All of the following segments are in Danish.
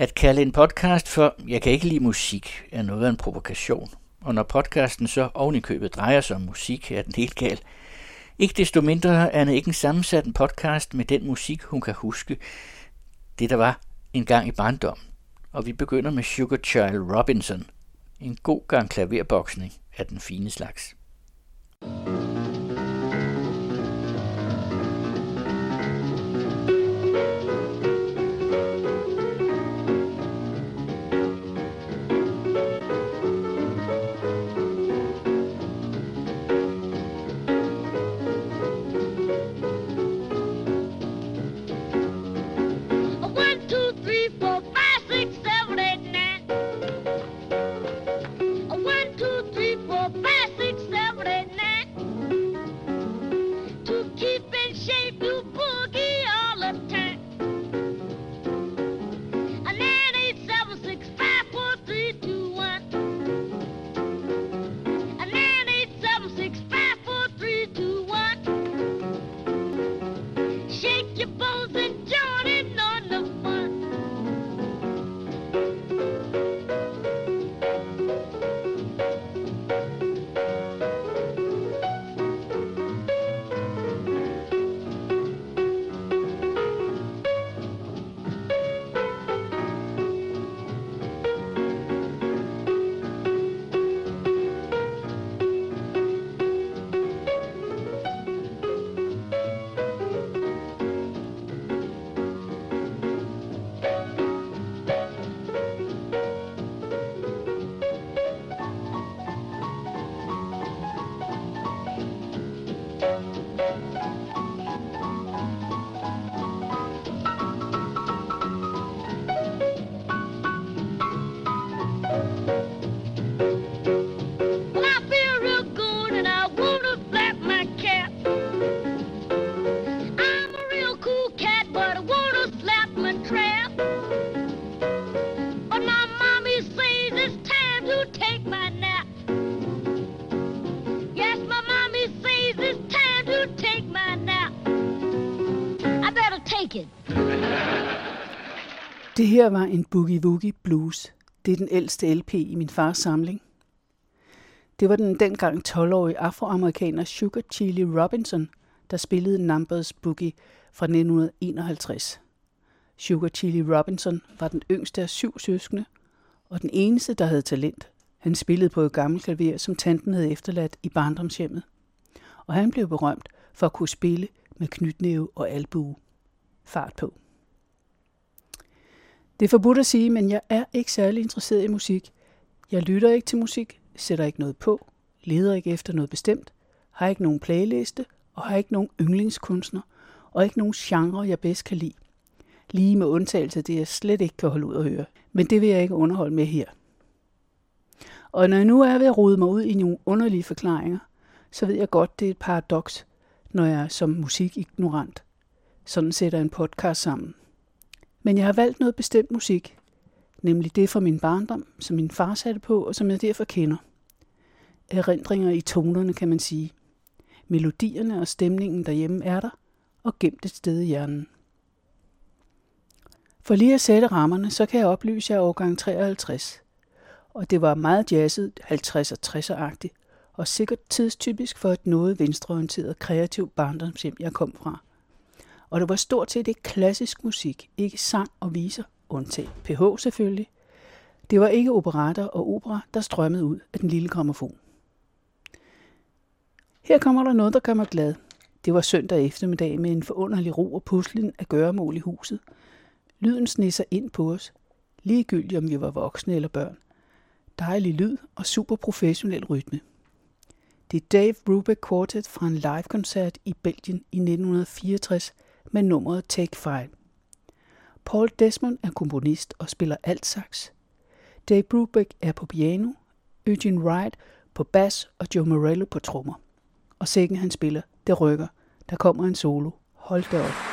At kalde en podcast for Jeg kan ikke lide musik er noget af en provokation. Og når podcasten så ovenikøbet købet drejer sig om musik, er den helt gal. Ikke desto mindre er det ikke en sammensat en podcast med den musik, hun kan huske. Det der var en gang i barndommen. Og vi begynder med Sugar Child Robinson. En god gang klaverboksning af den fine slags. thank you her var en Boogie Woogie Blues. Det er den ældste LP i min fars samling. Det var den dengang 12-årige afroamerikaner Sugar Chili Robinson, der spillede Numbers Boogie fra 1951. Sugar Chili Robinson var den yngste af syv søskende, og den eneste, der havde talent. Han spillede på et gammelt klaver, som tanten havde efterladt i barndomshjemmet. Og han blev berømt for at kunne spille med knytnæve og albue. Fart på. Det er forbudt at sige, men jeg er ikke særlig interesseret i musik. Jeg lytter ikke til musik, sætter ikke noget på, leder ikke efter noget bestemt, har ikke nogen playliste og har ikke nogen yndlingskunstner og ikke nogen genre, jeg bedst kan lide. Lige med undtagelse af det, jeg slet ikke kan holde ud at høre. Men det vil jeg ikke underholde med her. Og når jeg nu er ved at rode mig ud i nogle underlige forklaringer, så ved jeg godt, det er et paradoks, når jeg er som musikignorant sådan sætter en podcast sammen. Men jeg har valgt noget bestemt musik, nemlig det fra min barndom, som min far satte på, og som jeg derfor kender. Erindringer i tonerne, kan man sige. Melodierne og stemningen derhjemme er der, og gemt et sted i hjernen. For lige at sætte rammerne, så kan jeg oplyse, at jeg er årgang 53. Og det var meget jazzet, 50 og 60'er-agtigt, og sikkert tidstypisk for et noget venstreorienteret kreativt barndomshjem, jeg kom fra – og det var stort set ikke klassisk musik, ikke sang og viser, undtagen PH selvfølgelig. Det var ikke operater og opera, der strømmede ud af den lille gramofon. Her kommer der noget, der gør mig glad. Det var søndag eftermiddag med en forunderlig ro og puslen af gøremål i huset. Lyden snisser ind på os, ligegyldigt om vi var voksne eller børn. Dejlig lyd og super professionel rytme. Det er Dave Brubeck Quartet fra en live-koncert i Belgien i 1964, med nummeret Take Five. Paul Desmond er komponist og spiller alt sax. Dave Brubeck er på piano, Eugene Wright på bas og Joe Morello på trommer. Og sækken han spiller, det rykker. Der kommer en solo. Hold da op.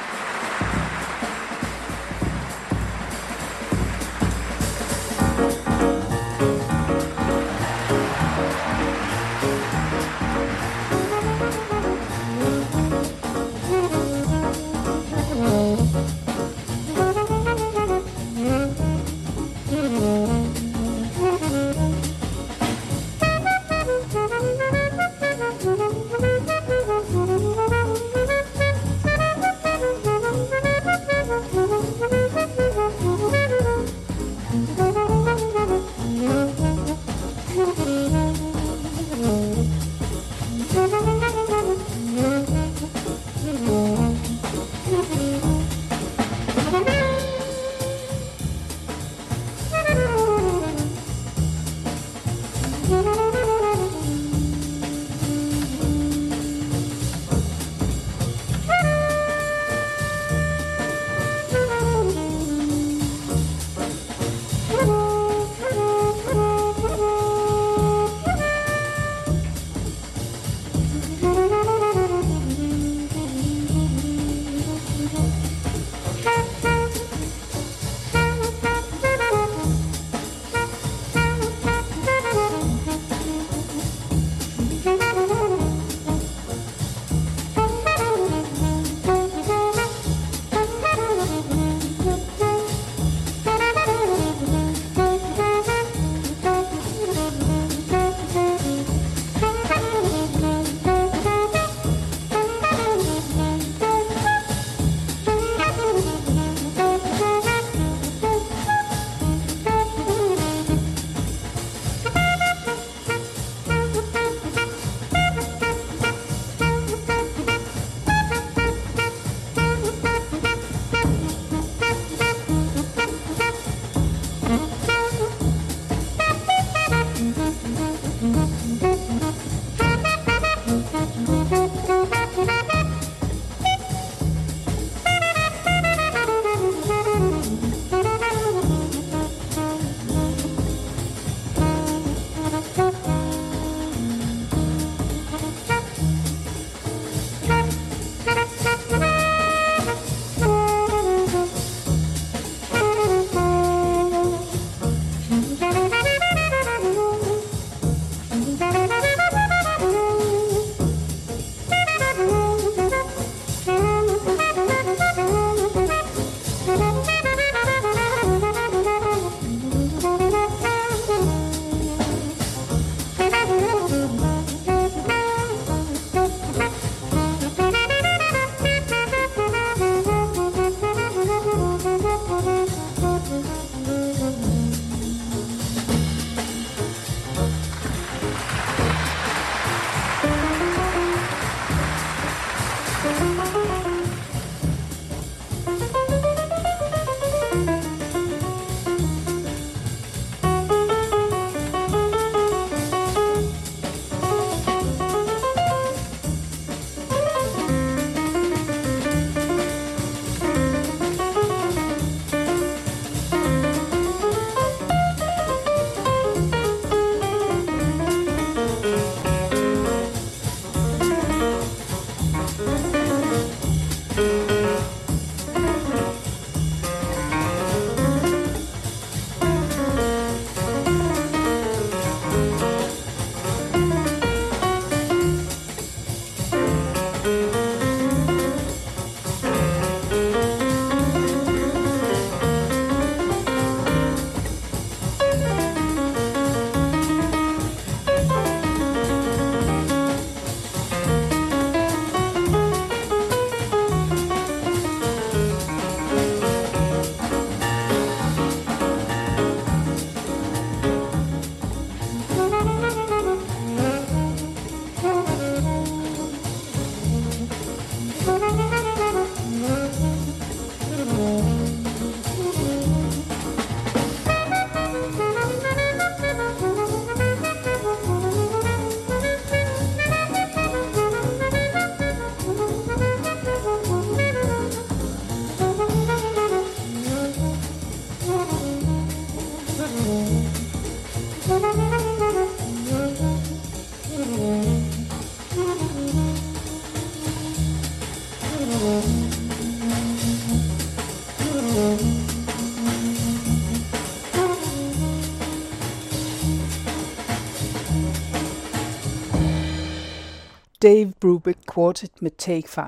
Dave Brubeck Quartet med Take 5.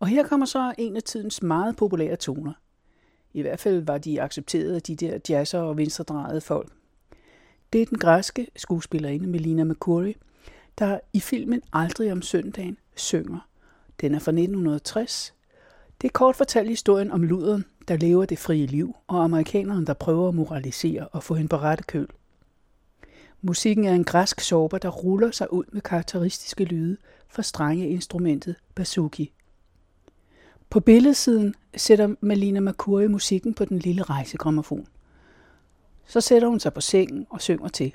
Og her kommer så en af tidens meget populære toner. I hvert fald var de accepteret af de der jazzer og venstredrejede folk. Det er den græske skuespillerinde Melina Mercouri, der i filmen Aldrig om søndagen synger. Den er fra 1960. Det er kort fortalt historien om luderen, der lever det frie liv, og amerikaneren, der prøver at moralisere og få hende på rette køl. Musikken er en græsk sorber, der ruller sig ud med karakteristiske lyde fra strenge instrumentet. På billedsiden sætter Malina Makuri musikken på den lille rejsegrammofon. Så sætter hun sig på sengen og synger til.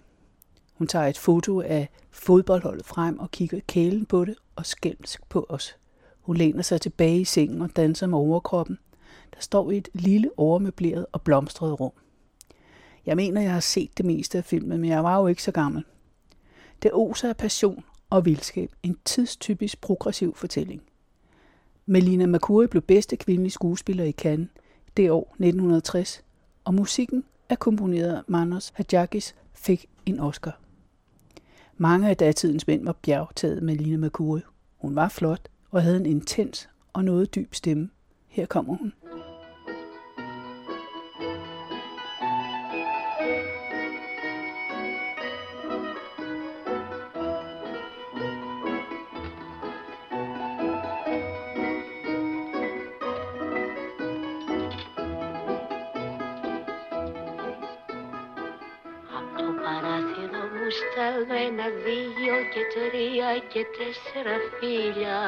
Hun tager et foto af fodboldholdet frem og kigger kælen på det og skælmsk på os. Hun læner sig tilbage i sengen og danser med overkroppen, der står i et lille overmøbleret og blomstret rum. Jeg mener, jeg har set det meste af filmen, men jeg var jo ikke så gammel. Det oser af passion og vildskab. En tidstypisk progressiv fortælling. Melina Mercouri blev bedste kvindelige skuespiller i Cannes det år 1960, og musikken er komponeret af Manos Hadjakis fik en Oscar. Mange af datidens mænd var bjergtaget med Lina Mercouri. Hun var flot og havde en intens og noget dyb stemme. Her kommer hun. Και τέσσερα φίλια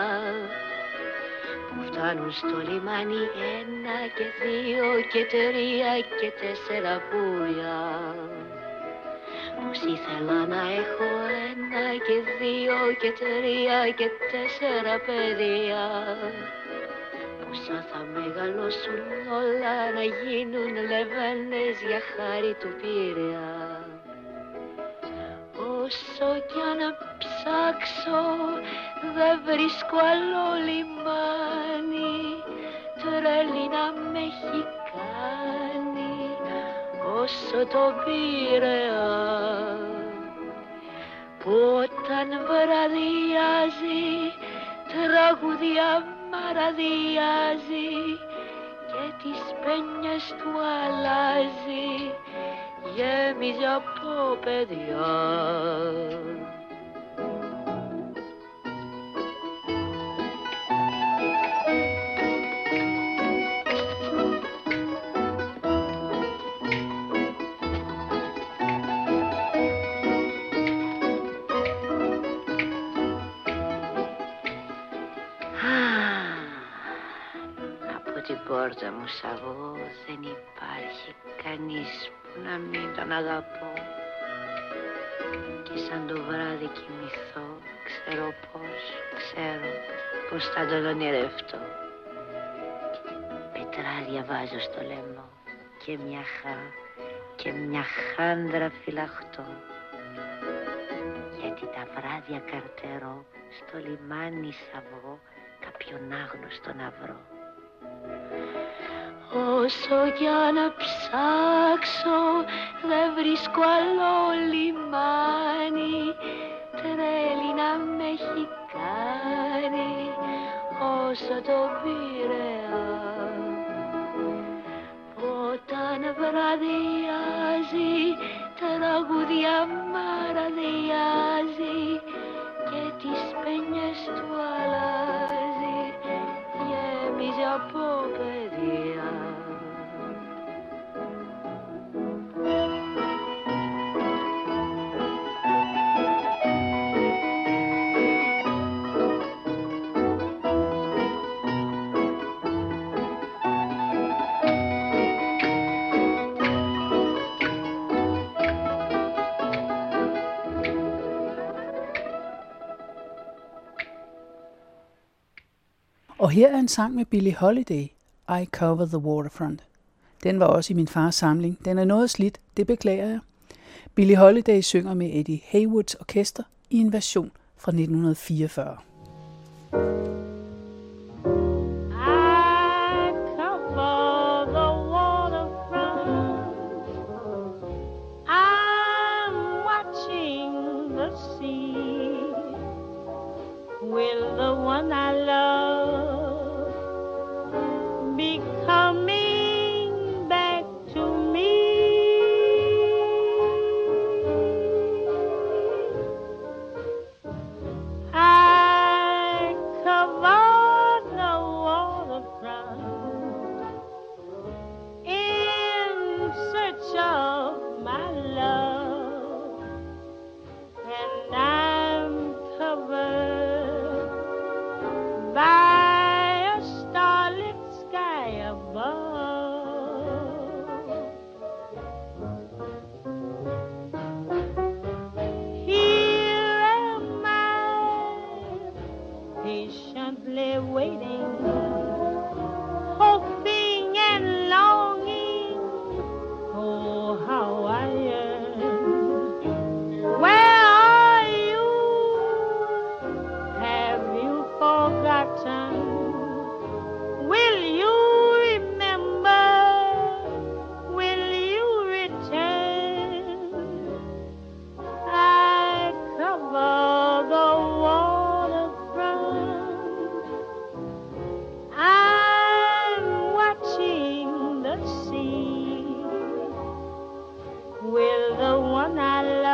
που φτάνουν στο λιμάνι ένα και δύο και τρία και τέσσερα πουλιά. Πως ήθελα να έχω ένα και δύο και τρία και τέσσερα παιδιά. Πόσα θα μεγαλώσουν όλα να γίνουν λεβένες για χάρη του Πειραιά Όσο κι αν ψάξω δεν βρίσκω άλλο λιμάνι. Τρέλη να με έχει κάνει όσο το πήρεα. Που όταν βραδιάζει τραγουδιά μαραδιάζει και τις πένιες του αλλάζει γέμιζε από παιδιά. Από την πόρτα μου σαβώ δεν υπάρχει κανείς να μην τον αγαπώ. Και σαν το βράδυ κοιμηθώ ξέρω πως, ξέρω πως θα τον ονειρευτώ. Πετράδια βάζω στο λαιμό και μια χά και μια χάντρα φυλαχτώ. Γιατί τα βράδια καρτερώ στο λιμάνι σαβώ κάποιον άγνωστο να βρω Όσο κι αν ψάξω δεν βρίσκω άλλο λιμάνι. Τρέλη να με έχει κάνει όσο το πήρεα όταν βραδιάζει τραγουδιά μαραδιάζει και τις πένιες του αλλάζει. Γέμιζε από παιδιά her er en sang med Billie Holiday, I Cover the Waterfront. Den var også i min fars samling. Den er noget slidt, det beklager jeg. Billie Holiday synger med Eddie Haywoods orkester i en version fra 1944. I cover the waterfront. I'm con al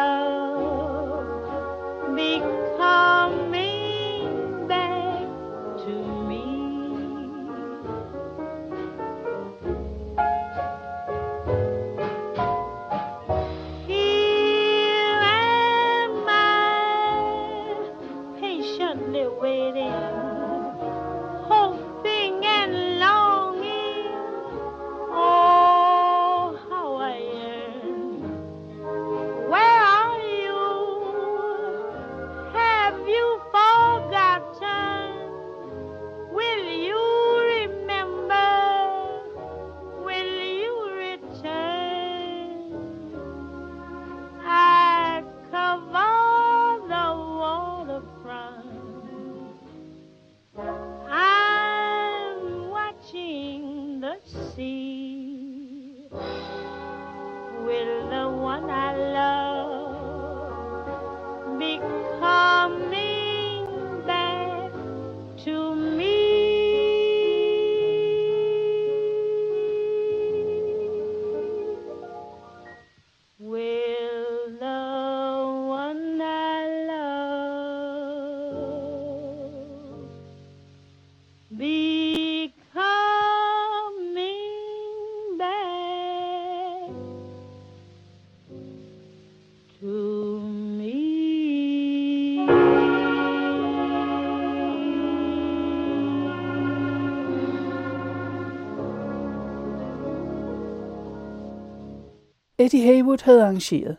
Eddie Haywood havde arrangeret.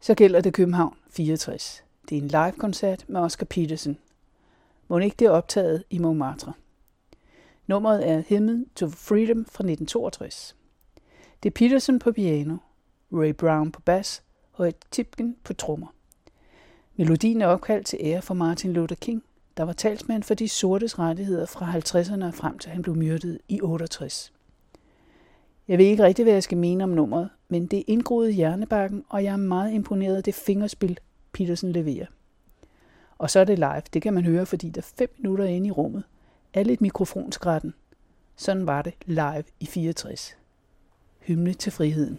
Så gælder det København 64. Det er en live-koncert med Oscar Peterson. Må ikke det er optaget i Montmartre. Nummeret er Hymn to Freedom fra 1962. Det er Peterson på piano, Ray Brown på bas og et Tipken på trommer. Melodien er opkaldt til ære for Martin Luther King, der var talsmand for de sortes rettigheder fra 50'erne og frem til han blev myrdet i 68. Jeg ved ikke rigtig, hvad jeg skal mene om nummeret, men det er indgroet i hjernebakken, og jeg er meget imponeret af det fingerspil, Petersen leverer. Og så er det live. Det kan man høre, fordi der fem minutter inde i rummet. Er lidt mikrofonskrætten. Sådan var det live i 64. Hymne til friheden.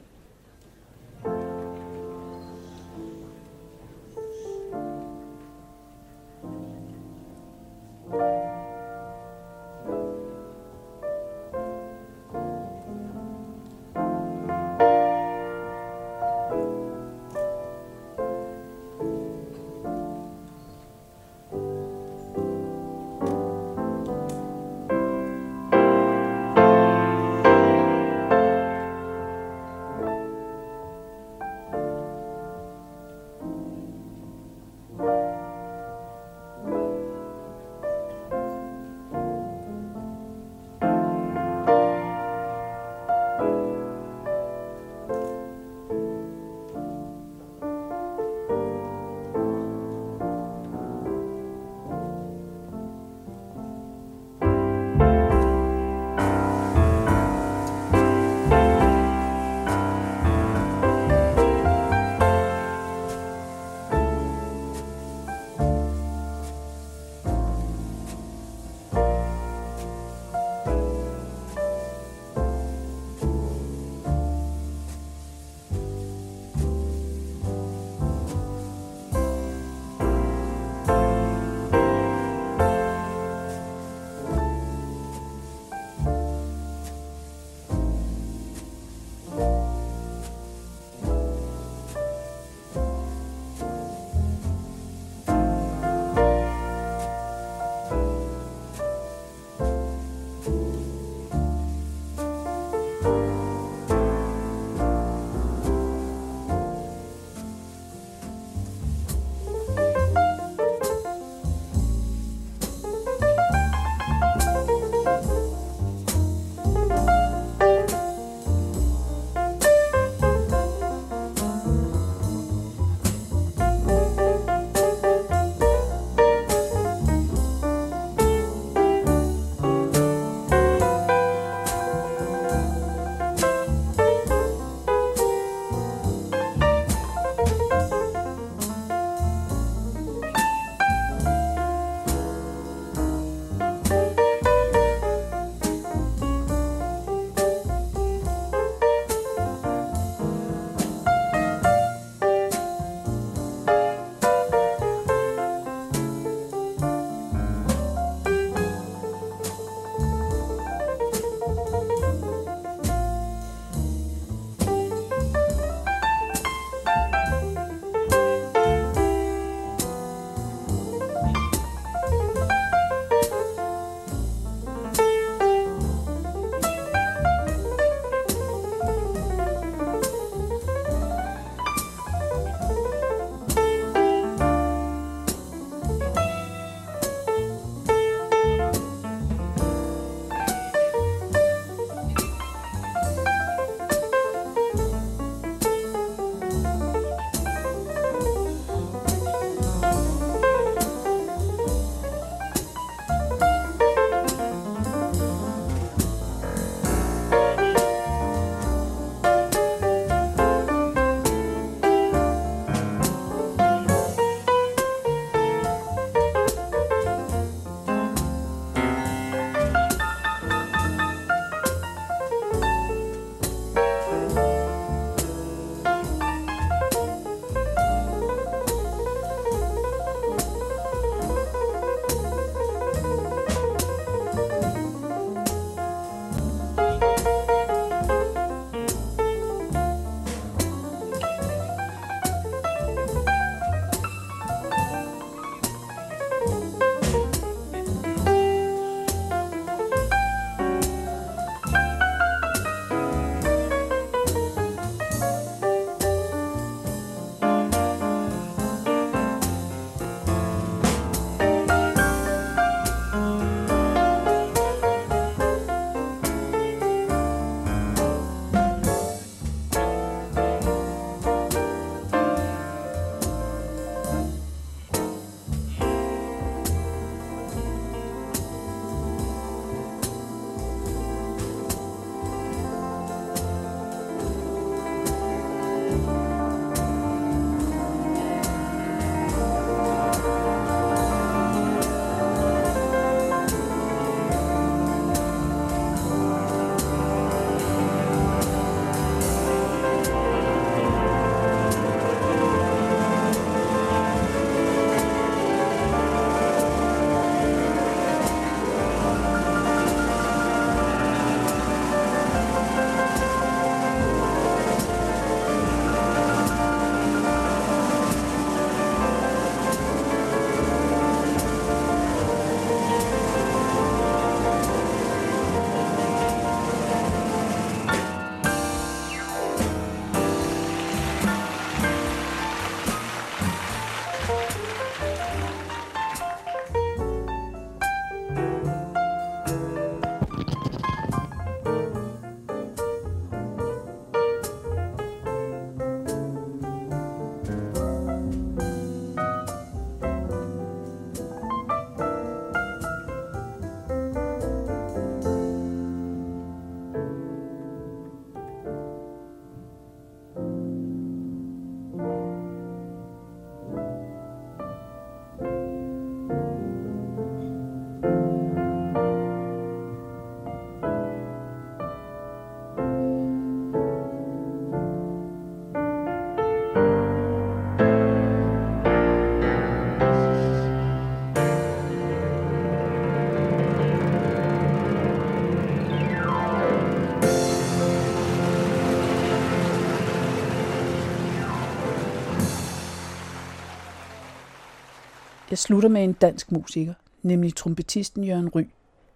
Jeg slutter med en dansk musiker, nemlig trompetisten Jørgen Ry,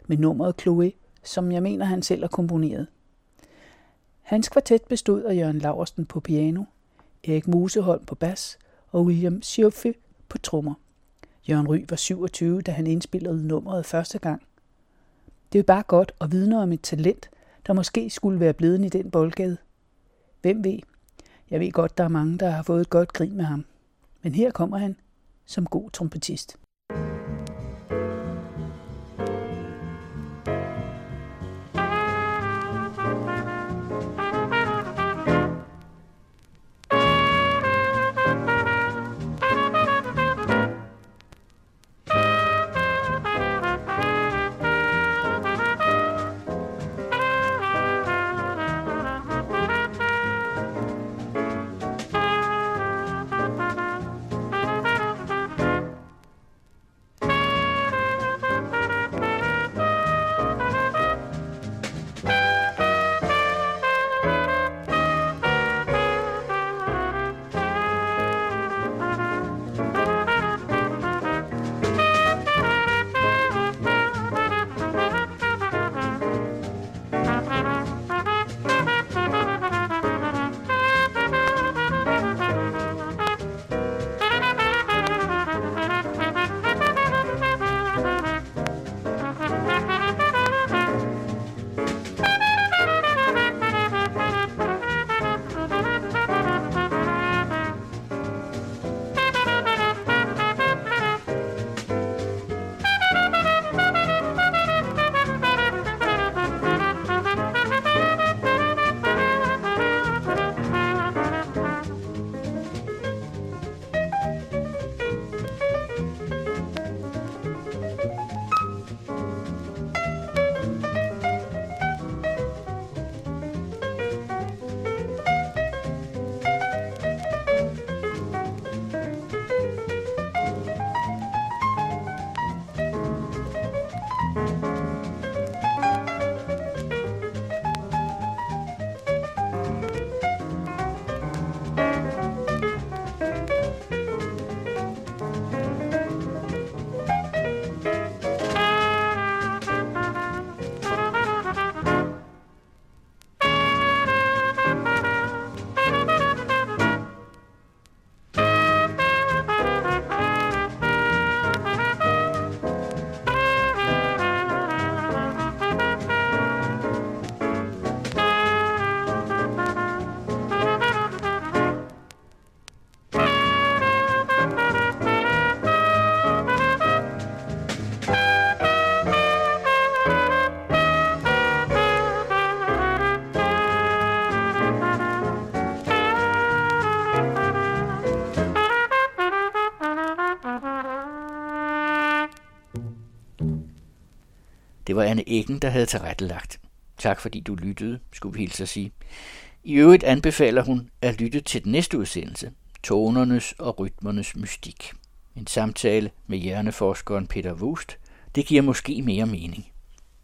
med nummeret Chloe, som jeg mener, han selv har komponeret. Hans kvartet bestod af Jørgen Laversten på piano, Erik Museholm på bas og William Schioffe på trommer. Jørgen Ry var 27, da han indspillede nummeret første gang. Det er bare godt at vidne om et talent, der måske skulle være blevet i den boldgade. Hvem ved? Jeg ved godt, der er mange, der har fået et godt grin med ham. Men her kommer han som god trompetist. Det var Anne Eggen, der havde tilrettelagt. Tak fordi du lyttede, skulle vi hilse at sige. I øvrigt anbefaler hun at lytte til den næste udsendelse, Tonernes og rytmernes mystik. En samtale med hjerneforskeren Peter Wust. Det giver måske mere mening.